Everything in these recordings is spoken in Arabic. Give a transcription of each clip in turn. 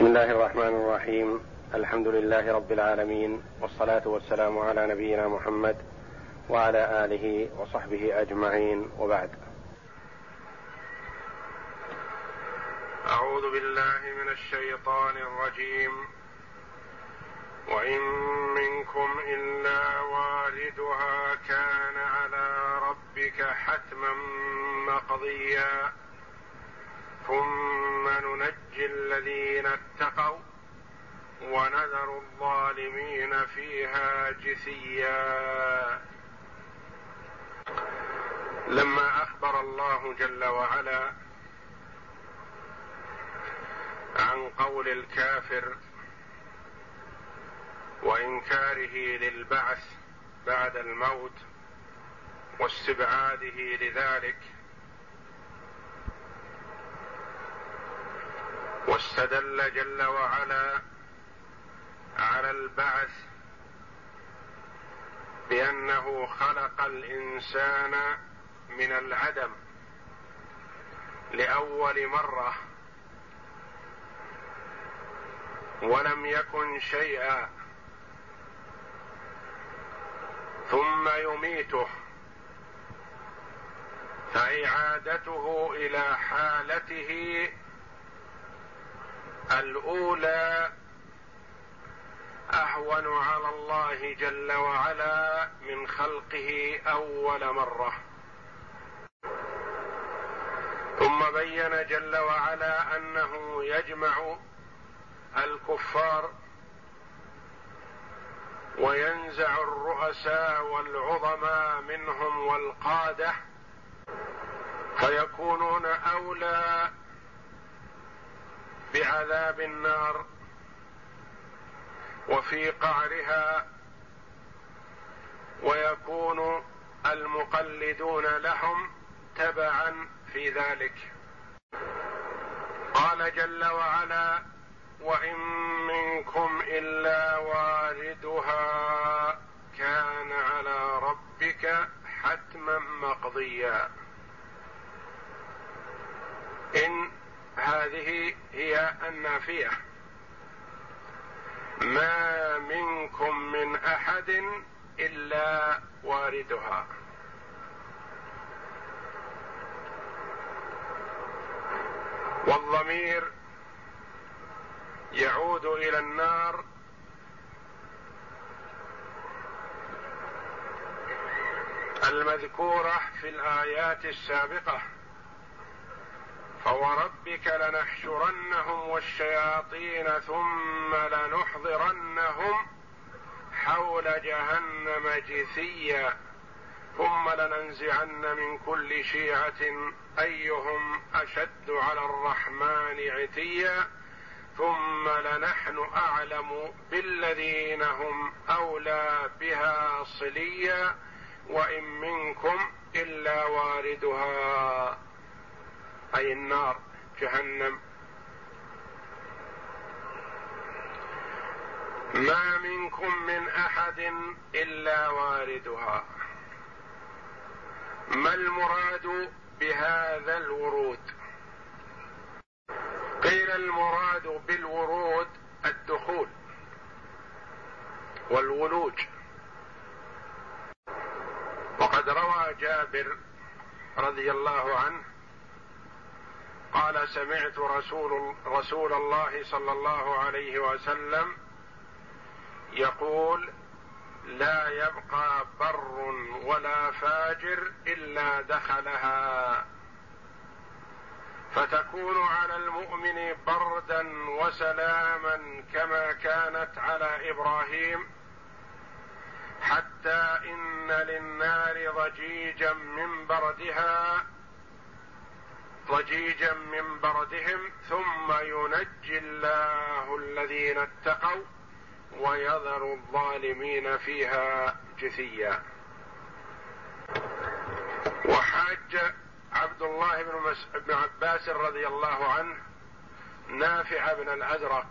بسم الله الرحمن الرحيم. الحمد لله رب العالمين والصلاة والسلام على نبينا محمد وعلى آله وصحبه أجمعين. وبعد. أعوذ بالله من الشيطان الرجيم. وإن منكم إلا واردها كان على ربك حتما مقضيا. ثم ننجي الذين اتقوا ونذر الظالمين فيها جثيا. لما أخبر الله جل وعلا عن قول الكافر وإنكاره للبعث بعد الموت واستبعاده لذلك واستدل جل وعلا على البعث بأنه خلق الإنسان من العدم لأول مرة ولم يكن شيئا ثم يميته فإعادته إلى حالته الأولى أهون على الله جل وعلا من خلقه أول مرة. ثم بين جل وعلا أنه يجمع الكفار وينزع الرؤساء والعظماء منهم والقادة فيكونون أولى بعذاب النار وفي قعرها ويكون المقلدون لهم تبعا في ذلك. قال جل وعلا وإن منكم إلا واردها كان على ربك حتما مقضيا. إن هذه هي النافية. ما منكم من أحد إلا واردها. والضمير يعود إلى النار. المذكورة في الآيات السابقة. فوربك لنحشرنهم والشياطين ثم لنحضرنهم حول جهنم جثيا ثم لننزعن من كل شيعة أيهم أشد على الرحمن عتيا ثم لنحن أعلم بالذين هم أولى بها صليا وإن منكم إلا واردها أي النار جهنم. ما منكم من أحد إلا واردها. ما المراد بهذا الورود؟ قيل المراد بالورود الدخول والولوج. وقد روى جابر رضي الله عنه قال سمعت رسول رسول الله صلى الله عليه وسلم يقول لا يبقى بر ولا فاجر إلا دخلها. فتكون على المؤمن بردا وسلاما كما كانت على إبراهيم حتى إن للنار ضجيجا من بردها ضجيجا من بردهم ثم ينجي الله الذين اتقوا ويذر الظالمين فيها جثيا. وحاج عبد الله بن, مس... بن عباس رضي الله عنه نافع بن الأزرق.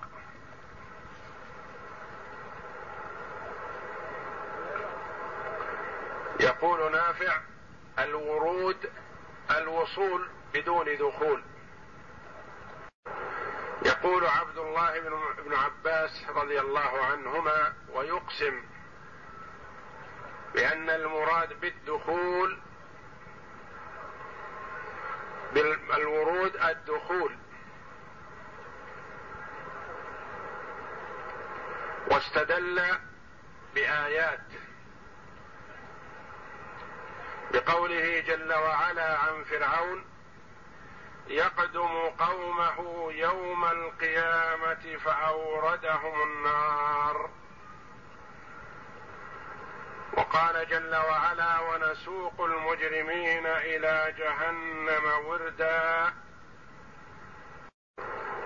يقول نافع الورود الوصول بدون دخول. يقول عبد الله بن عباس رضي الله عنهما ويقسم بأن المراد بالدخول بالورود الدخول. واستدل بآيات بقوله جل وعلا عن فرعون يقدم قومه يوم القيامة فأوردهم النار. وقال جل وعلا ونسوق المجرمين إلى جهنم وردا.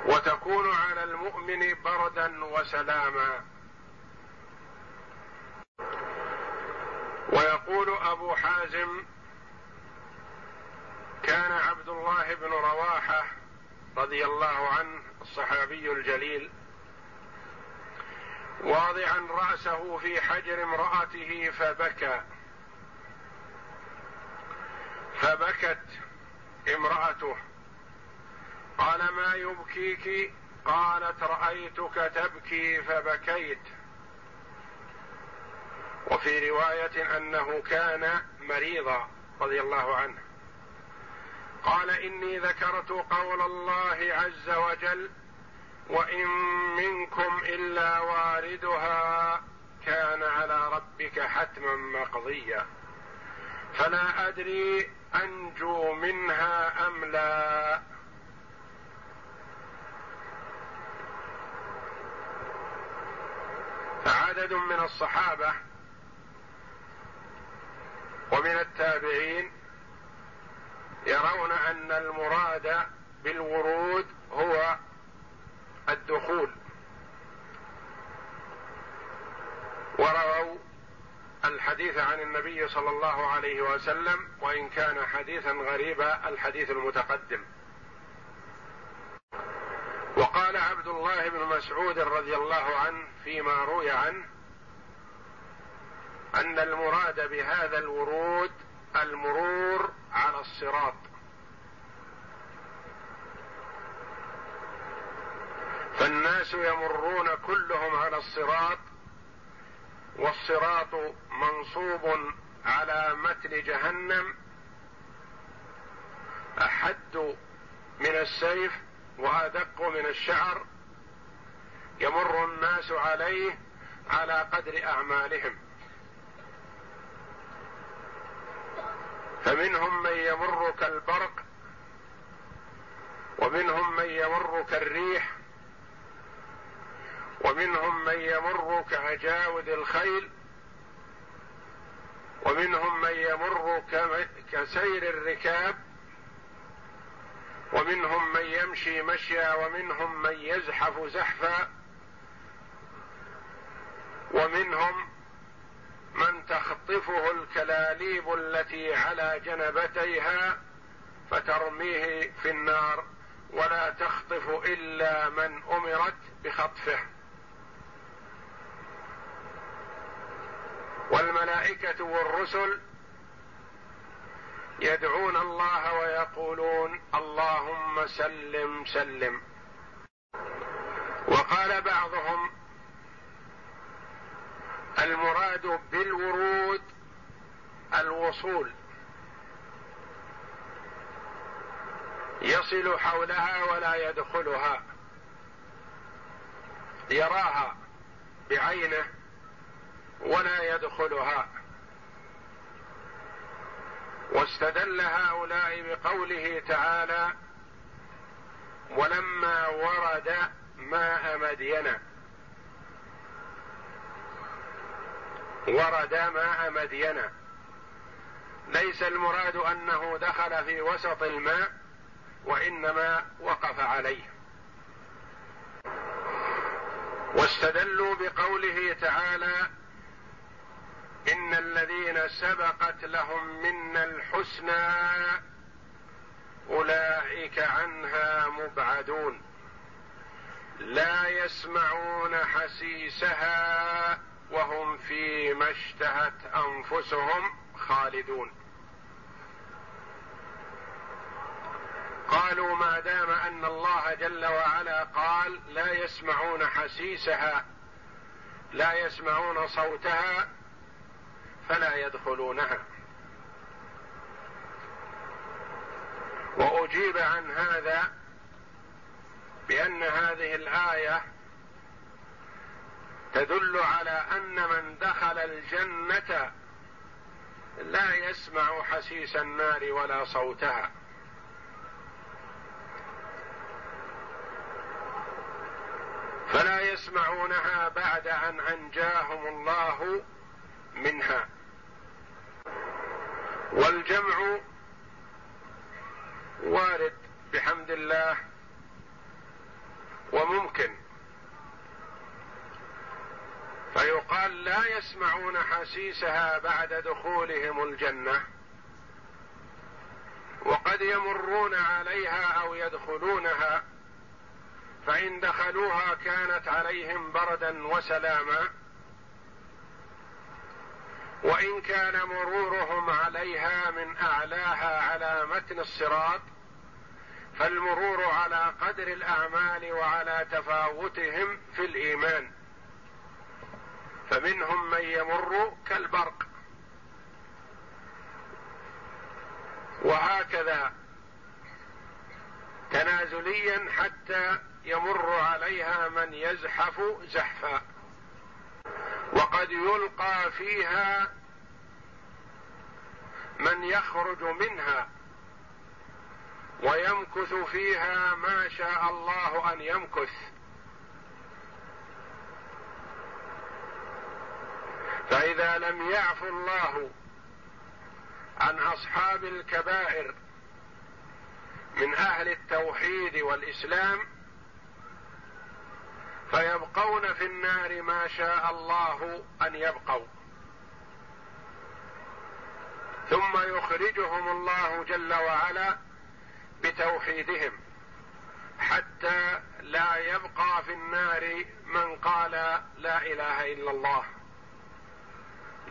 وتكون على المؤمن بردا وسلاما. ويقول أبو حازم كان عبد الله بن رواحة رضي الله عنه الصحابي الجليل واضعا رأسه في حجر امرأته فبكى. فبكت امرأته. قال ما يبكيك؟ قالت رأيتك تبكي فبكيت وفي رواية أنه كان مريضا رضي الله عنه. قال إني ذكرت قول الله عز وجل وإن منكم إلا واردها كان على ربك حتما مقضيا فلا أدري أنجو منها أم لا. فعدد من الصحابة ومن التابعين يرون أن المراد بالورود هو الدخول. ورووا الحديث عن النبي صلى الله عليه وسلم وإن كان حديثا غريبا الحديث المتقدم. وقال عبد الله بن مسعود رضي الله عنه فيما روي عنه أن المراد بهذا الورود المرور على الصراط. فالناس يمرون كلهم على الصراط والصراط منصوب على متن جهنم أحد من السيف وأدق من الشعر يمر الناس عليه على قدر أعمالهم. فمنهم من يمر كالبرق ومنهم من يمر كالريح ومنهم من يمر كعجاود الخيل ومنهم من يمر كسير الركاب ومنهم من يمشي مشيا ومنهم من يزحف زحفا ومنهم من تخطفه الكلاليب التي على جنبتيها فترميه في النار ولا تخطف إلا من أمرت بخطفه. والملائكة والرسل يدعون الله ويقولون اللهم سلم سلم. وقال بعضهم المراد بالورود الوصول. يصل حولها ولا يدخلها. يراها بعينه ولا يدخلها. واستدل هؤلاء بقوله تعالى ولما ورد ماء مدينة ورد ماء مدينة. ليس المراد أنه دخل في وسط الماء وإنما وقف عليه. واستدلوا بقوله تعالى إن الذين سبقت لهم منا الحسنى أولئك عنها مبعدون. لا يسمعون حسيسها وهم فيما اشتهت أنفسهم خالدون. قالوا ما دام أن الله جل وعلا قال لا يسمعون حسيسها لا يسمعون صوتها فلا يدخلونها. وأجيب عن هذا بأن هذه الآية تدل على أن من دخل الجنة لا يسمع حسيس النار ولا صوتها. فلا يسمعونها بعد أن أنجاهم الله منها. والجمع وارد بحمد الله وممكن. فيقال لا يسمعون حسيسها بعد دخولهم الجنة وقد يمرون عليها أو يدخلونها فإن دخلوها كانت عليهم بردا وسلاما وإن كان مرورهم عليها من أعلاها على متن الصراط فالمرور على قدر الأعمال وعلى تفاوتهم في الإيمان. فمنهم من يمر كالبرق. وهكذا تنازليا حتى يمر عليها من يزحف زحفا. وقد يلقى فيها من يخرج منها ويمكث فيها ما شاء الله أن يمكث. فإذا لم يعف الله عن أصحاب الكبائر من أهل التوحيد والإسلام فيبقون في النار ما شاء الله أن يبقوا. ثم يخرجهم الله جل وعلا بتوحيدهم حتى لا يبقى في النار من قال لا إله إلا الله.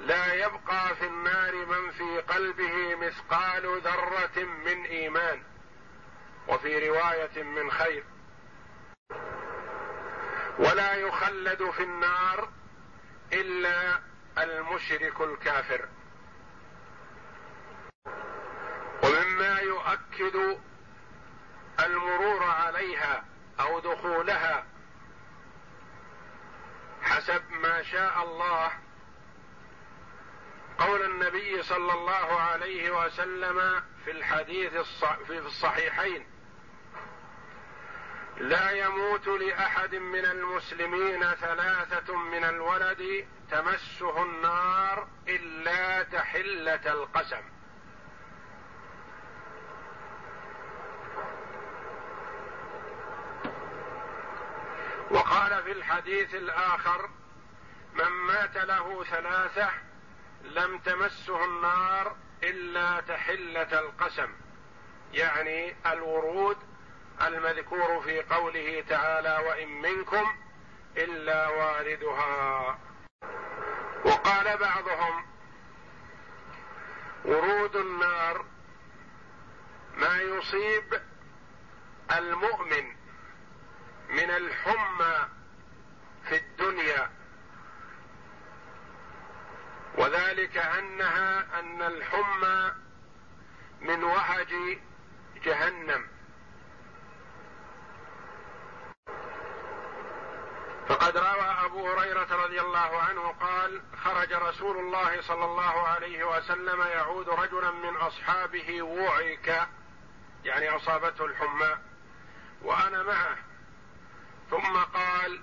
لا يبقى في النار من في قلبه مثقال ذرة من إيمان وفي رواية من خير. ولا يخلد في النار إلا المشرك الكافر. ومما يؤكد المرور عليها أو دخولها حسب ما شاء الله قول النبي صلى الله عليه وسلم في الحديث في الصحيحين لا يموت لأحد من المسلمين ثلاثة من الولد تمسه النار إلا تحلة القسم. وقال في الحديث الآخر من مات له ثلاثة لم تمسه النار إلا تحلة القسم يعني الورود المذكور في قوله تعالى وإن منكم إلا واردها. وقال بعضهم ورود النار ما يصيب المؤمن من الحمى في الدنيا وذلك أنها أن الحمى من وهج جهنم. فقد روى أبو هريرة رضي الله عنه قال خرج رسول الله صلى الله عليه وسلم يعود رجلا من أصحابه وعك يعني أصابته الحمى وأنا معه. ثم قال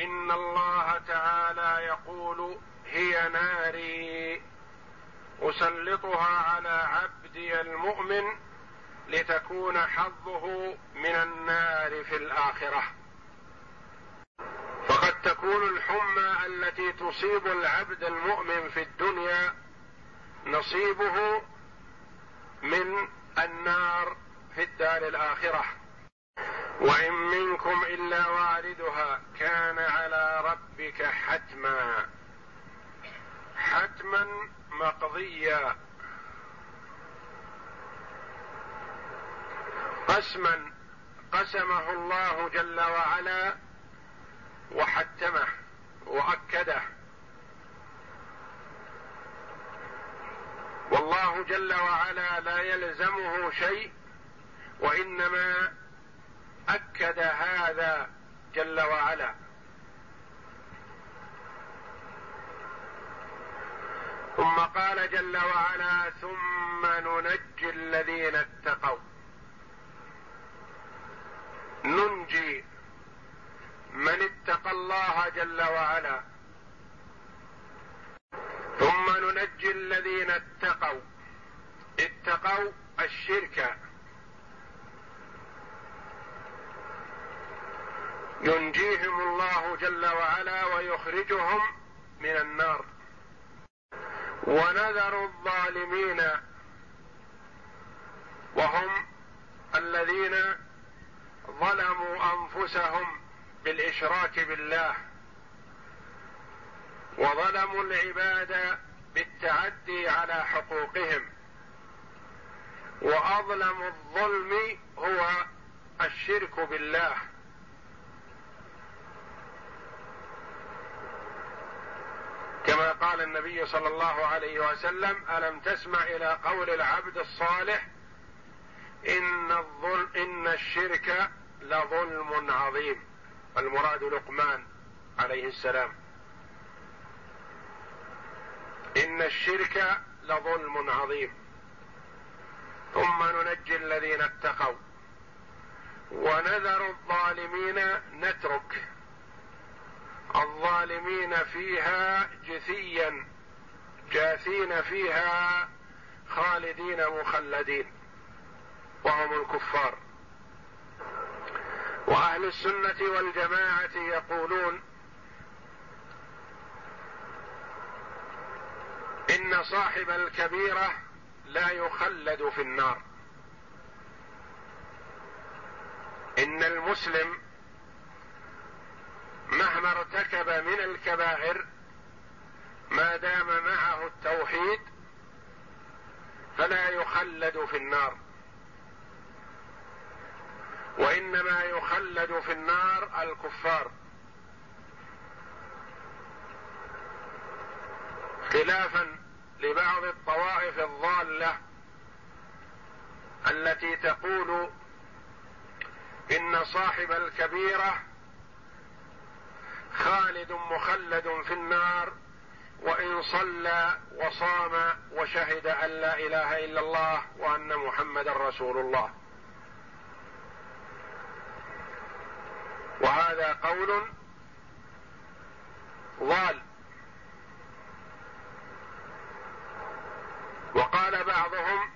إن الله تعالى يقول هي ناري أسلطها على عبدي المؤمن لتكون حظه من النار في الآخرة. فقد تكون الحمى التي تصيب العبد المؤمن في الدنيا نصيبه من النار في الدار الآخرة. وإن منكم إلا واردها كان على ربك حتما. حتما مقضيا قسما قسمه الله جل وعلا وحتمه وأكده. والله جل وعلا لا يلزمه شيء وإنما أكد هذا جل وعلا. ثم قال جل وعلا ثم ننجي الذين اتقوا. ننجي من اتقى الله جل وعلا. ثم ننجي الذين اتقوا. اتقوا الشرك. ينجيهم الله جل وعلا ويخرجهم من النار. ونذر الظالمين وهم الذين ظلموا أنفسهم بالإشراك بالله وظلموا العباد بالتعدي على حقوقهم وأظلم الظلم هو الشرك بالله قال النبي صلى الله عليه وسلم ألم تسمع إلى قول العبد الصالح إن الظلم إن الشرك لظلم عظيم؟ المراد لقمان عليه السلام. إن الشرك لظلم عظيم. ثم ننجي الذين اتقوا. ونذر الظالمين نترك. الظالمين فيها جثيا جاثين فيها خالدين مخلدين وهم الكفار. وأهل السنة والجماعة يقولون إن صاحب الكبيرة لا يخلد في النار. إن المسلم مهما ارتكب من الكبائر ما دام معه التوحيد فلا يخلد في النار. وإنما يخلد في النار الكفار. خلافا لبعض الطوائف الضالة التي تقول إن صاحب الكبيرة خالد مخلد في النار وإن صلى وصام وشهد أن لا إله إلا الله وأن محمدا رسول الله. وهذا قول ضال. وقال بعضهم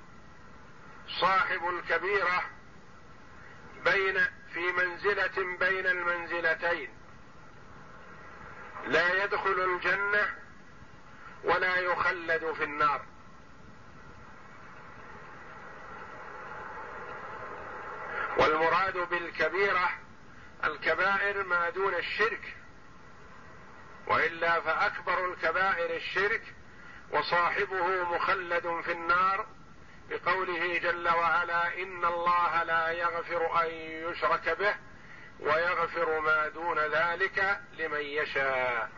صاحب الكبيرة بين في منزلة بين المنزلتين. لا يدخل الجنة ولا يخلد في النار. والمراد بالكبيرة الكبائر ما دون الشرك وإلا فأكبر الكبائر الشرك وصاحبه مخلد في النار بقوله جل وعلا إن الله لا يغفر أن يشرك به. ويغفر ما دون ذلك لمن يشاء.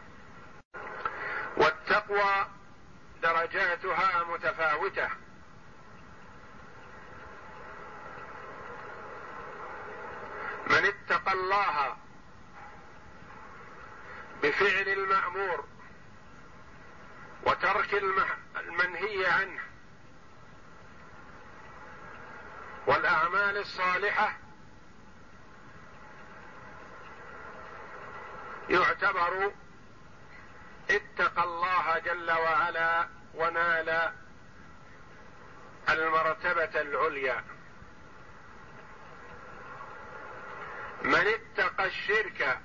والتقوى درجاتها متفاوتة. من اتقى الله بفعل المأمور وترك المنهي عنه والأعمال الصالحة يعتبر اتقى الله جل وعلا ونال المرتبة العليا. من اتقى الشرك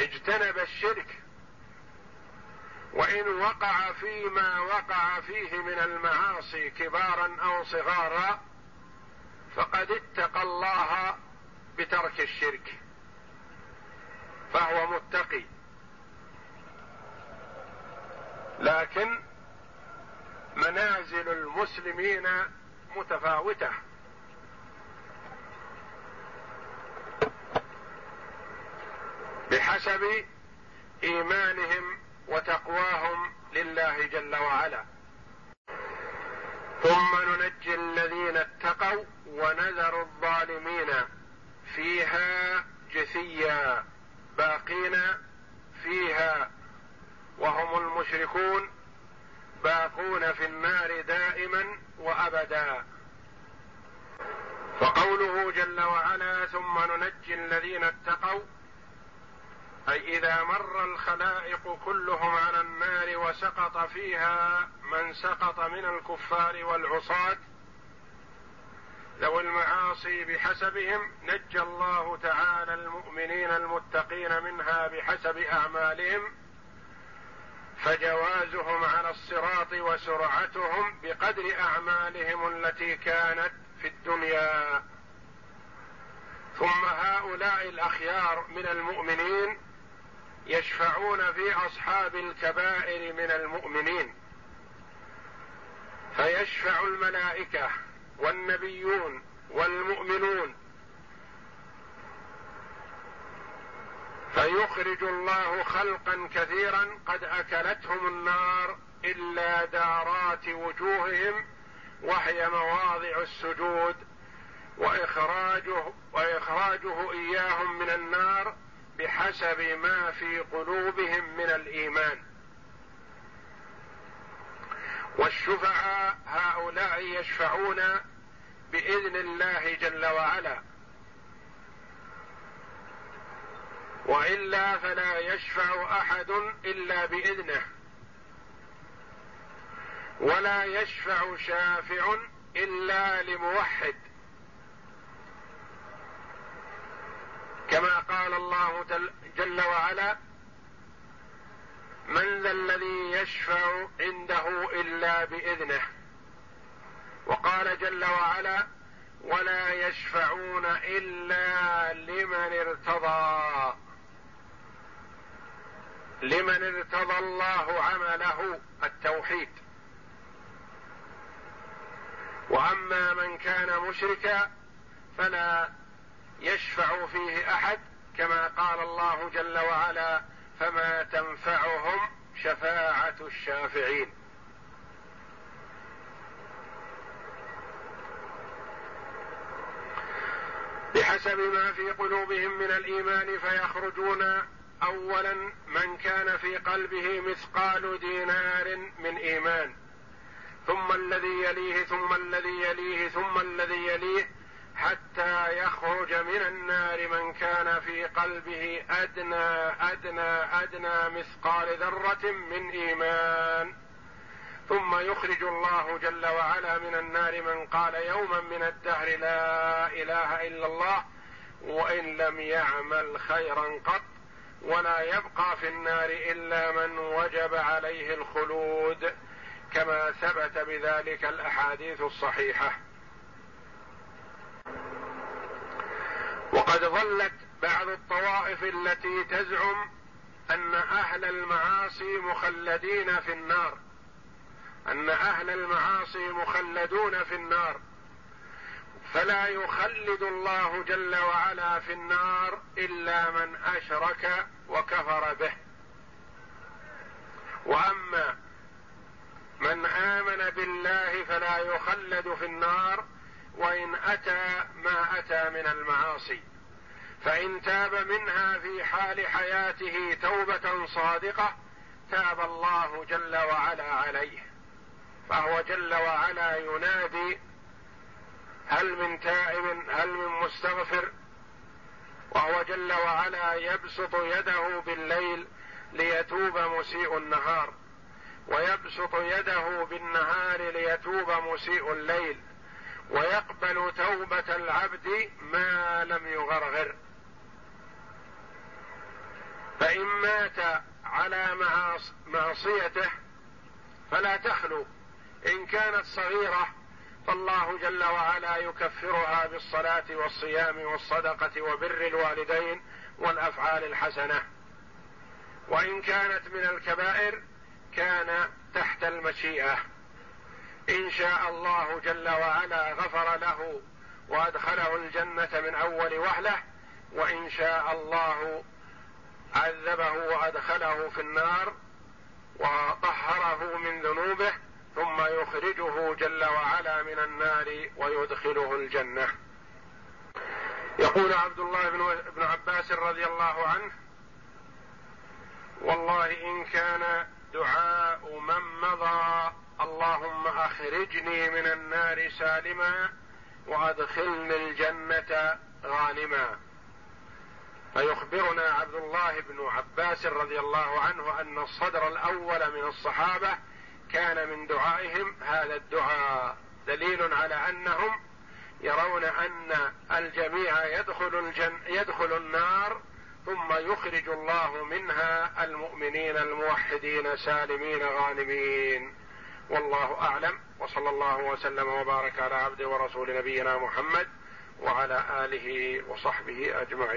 اجتنب الشرك وإن وقع فيما وقع فيه من المعاصي كبارا أو صغارا فقد اتقى الله بترك الشرك. فهو متقي. لكن منازل المسلمين متفاوتة. بحسب إيمانهم وتقواهم لله جل وعلا. ثم ننجي الذين اتقوا ونذر الظالمين فيها جثيا. باقين فيها وهم المشركون باقون في النار دائما وأبدا. فقوله جل وعلا ثم ننجي الذين اتقوا أي إذا مر الخلائق كلهم على النار وسقط فيها من سقط من الكفار والعصاة ذوي المعاصي بحسبهم نجى الله تعالى المؤمنين المتقين منها بحسب أعمالهم فجوازهم على الصراط وسرعتهم بقدر أعمالهم التي كانت في الدنيا. ثم هؤلاء الأخيار من المؤمنين يشفعون في أصحاب الكبائر من المؤمنين فيشفع الملائكة والنبيون والمؤمنون. فيخرج الله خلقا كثيرا قد أكلتهم النار إلا دارات وجوههم وهي مواضع السجود وإخراجه وإخراجه إياهم من النار بحسب ما في قلوبهم من الإيمان. والشفعاء هؤلاء يشفعون بإذن الله جل وعلا. وإلا فلا يشفع أحد إلا بإذنه. ولا يشفع شافع إلا لموحد. كما قال الله جل وعلا من ذا الذي يشفع عنده إلا بإذنه؟ وقال جل وعلا ولا يشفعون إلا لمن ارتضى. لمن ارتضى الله عمله التوحيد. وأما من كان مشركا فلا يشفع فيه أحد كما قال الله جل وعلا فما تنفعهم شفاعة الشافعين. بحسب ما في قلوبهم من الإيمان فيخرجون اولا من كان في قلبه مثقال دينار من إيمان. ثم الذي يليه ثم الذي يليه ثم الذي يليه حتى يخرج من النار من كان في قلبه أدنى أدنى أدنى مثقال ذرة من إيمان. ثم يخرج الله جل وعلا من النار من قال يوما من الدهر لا إله إلا الله وإن لم يعمل خيرا قط ولا يبقى في النار إلا من وجب عليه الخلود كما ثبت بذلك الأحاديث الصحيحة. وقد ظلت بعض الطوائف التي تزعم أن أهل المعاصي مخلدين في النار. أن أهل المعاصي مخلدون في النار. فلا يخلد الله جل وعلا في النار إلا من أشرك وكفر به. وأما من آمن بالله فلا يخلد في النار وإن أتى ما أتى من المعاصي. فإن تاب منها في حال حياته توبة صادقة تاب الله جل وعلا عليه. فهو جل وعلا ينادي هل من تائب هل من مستغفر؟ وهو جل وعلا يبسط يده بالليل ليتوب مسيء النهار. ويبسط يده بالنهار ليتوب مسيء الليل. ويقبل توبة العبد ما لم يغرغر. فإن مات على معصيته فلا تخلو. إن كانت صغيرة فالله جل وعلا يكفرها بالصلاة والصيام والصدقة وبر الوالدين والأفعال الحسنة. وإن كانت من الكبائر كان تحت المشيئة. إن شاء الله جل وعلا غفر له وأدخله الجنة من أول وهلة. وإن شاء الله عذبه وأدخله في النار وطهره من ذنوبه ثم يخرجه جل وعلا من النار ويدخله الجنة. يقول عبد الله بن عباس رضي الله عنه والله إن كان دعاء من مضى اللهم أخرجني من النار سالما وأدخلني الجنة غانما. فيخبرنا عبد الله بن عباس رضي الله عنه أن الصدر الأول من الصحابة كان من دعائهم هذا الدعاء دليل على أنهم يرون أن الجميع يدخل الجن يدخل النار ثم يخرج الله منها المؤمنين الموحدين سالمين غانمين. والله أعلم وصلى الله وسلم وبارك على عبده ورسول نبينا محمد وعلى آله وصحبه أجمعين.